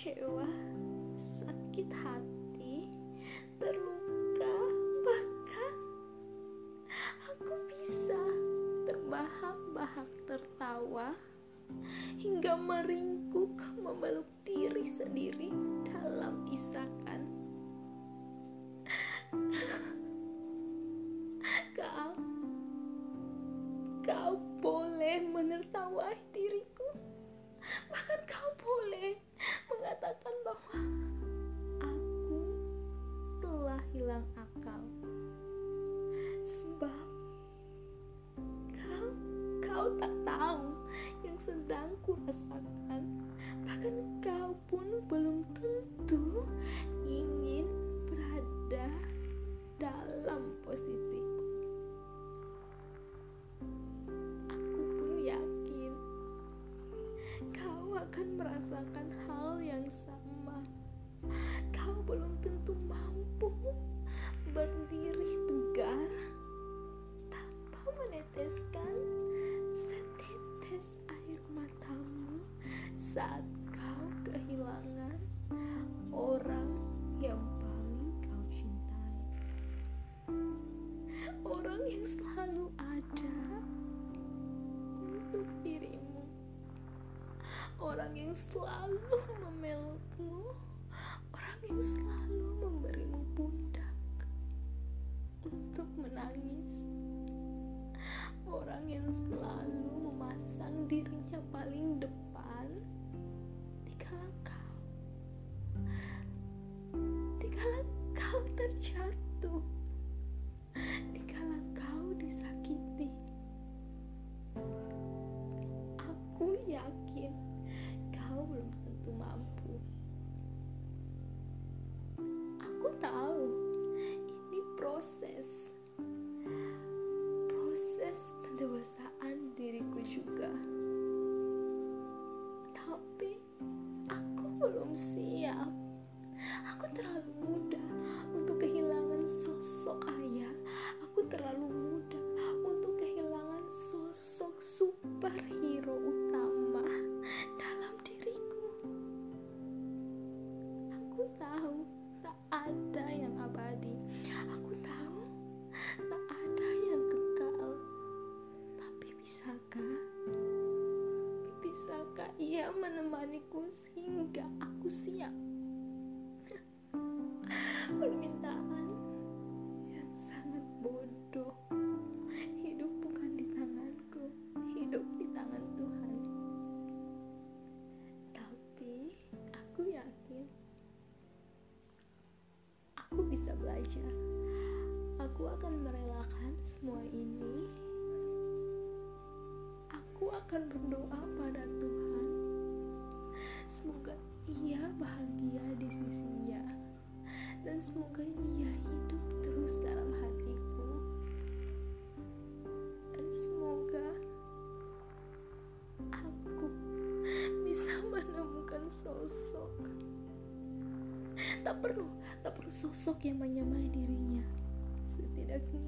kecewa, sakit hati, terluka, bahkan aku bisa terbahak-bahak tertawa hingga meringkuk memeluk diri sendiri dalam isakan. Kau, kau boleh menertawai diriku, bahkan kau boleh dalam posisiku. Aku pun yakin kau akan merasakan hal yang sama. Kau belum tentu mampu berdiri tegar tanpa meneteskan setetes air matamu saat kau kehilangan Orang yang selalu ada untuk dirimu. Orang yang selalu memelukmu. Orang yang selalu memberimu pundak untuk menangis. Orang yang selalu memasang dirinya paling depan dikala kau dikala kau terjatuh aku terlalu muda untuk kehilangan sosok ayah. Aku terlalu muda untuk kehilangan sosok superhero utama dalam diriku. Aku tahu tak ada yang abadi. Aku tahu tak ada yang kekal. Tapi bisakah? Bisakah ia menemaniku sehingga aku siap permintaan. Yang sangat bodoh. Hidup bukan di tanganku. Hidup di tangan Tuhan. Tapi aku yakin aku bisa belajar. Aku akan merelakan semua ini. Aku akan berdoa pada Tuhan tak perlu tak perlu sosok yang menyamai dirinya. Setidaknya